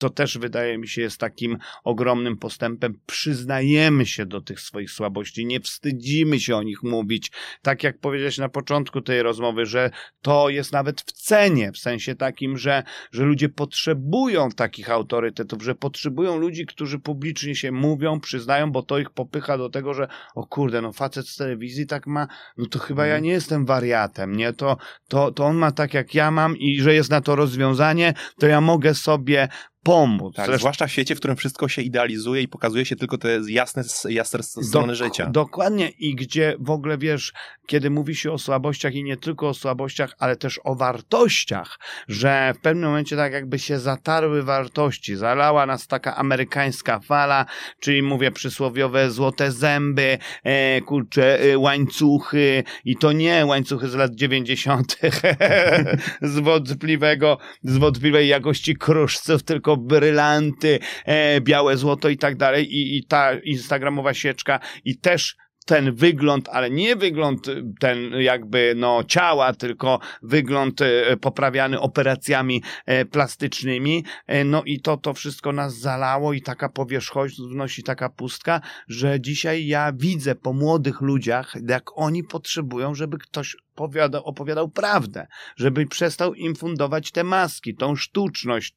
to też wydaje mi się jest takim ogromnym postępem. Przyznajemy się do tych swoich słabości, nie wstydzimy się o nich mówić. Tak jak powiedziałeś na początku tej rozmowy, że to jest nawet w cenie, w sensie takim, że, że ludzie potrzebują takich autorytetów, że potrzebują ludzi, którzy publicznie się mówią, przyznają, bo to ich popycha do tego, że o kurde, no facet z telewizji tak ma, no to chyba ja nie jestem wariatem, nie? To, to, to on ma tak jak ja mam i że jest na to rozwiązanie, to ja mogę sobie pomóc. Tak, Zresztą- zwłaszcza w świecie, w którym wszystko się idealizuje i pokazuje się tylko te jasne, jasne strony Dok- życia. Dokładnie i gdzie w ogóle wiesz, kiedy mówi się o słabościach i nie tylko o słabościach, ale też o wartościach, że w pewnym momencie tak jakby się zatarły wartości, zalała nas taka amerykańska fala, czyli mówię przysłowiowe złote zęby, e, kurcze, e, łańcuchy i to nie łańcuchy z lat 90. z wątpliwego, z wątpliwej jakości kruszców, tylko brylanty, e, białe złoto i tak dalej i, i ta instagramowa sieczka i też ten wygląd, ale nie wygląd y, ten jakby no ciała, tylko wygląd e, poprawiany operacjami e, plastycznymi. E, No i to, to wszystko nas zalało i taka powierzchowność i taka pustka, że dzisiaj ja widzę po młodych ludziach, jak oni potrzebują, żeby ktoś opowiadał, opowiadał prawdę, żeby przestał im fundować te maski, tą sztuczność.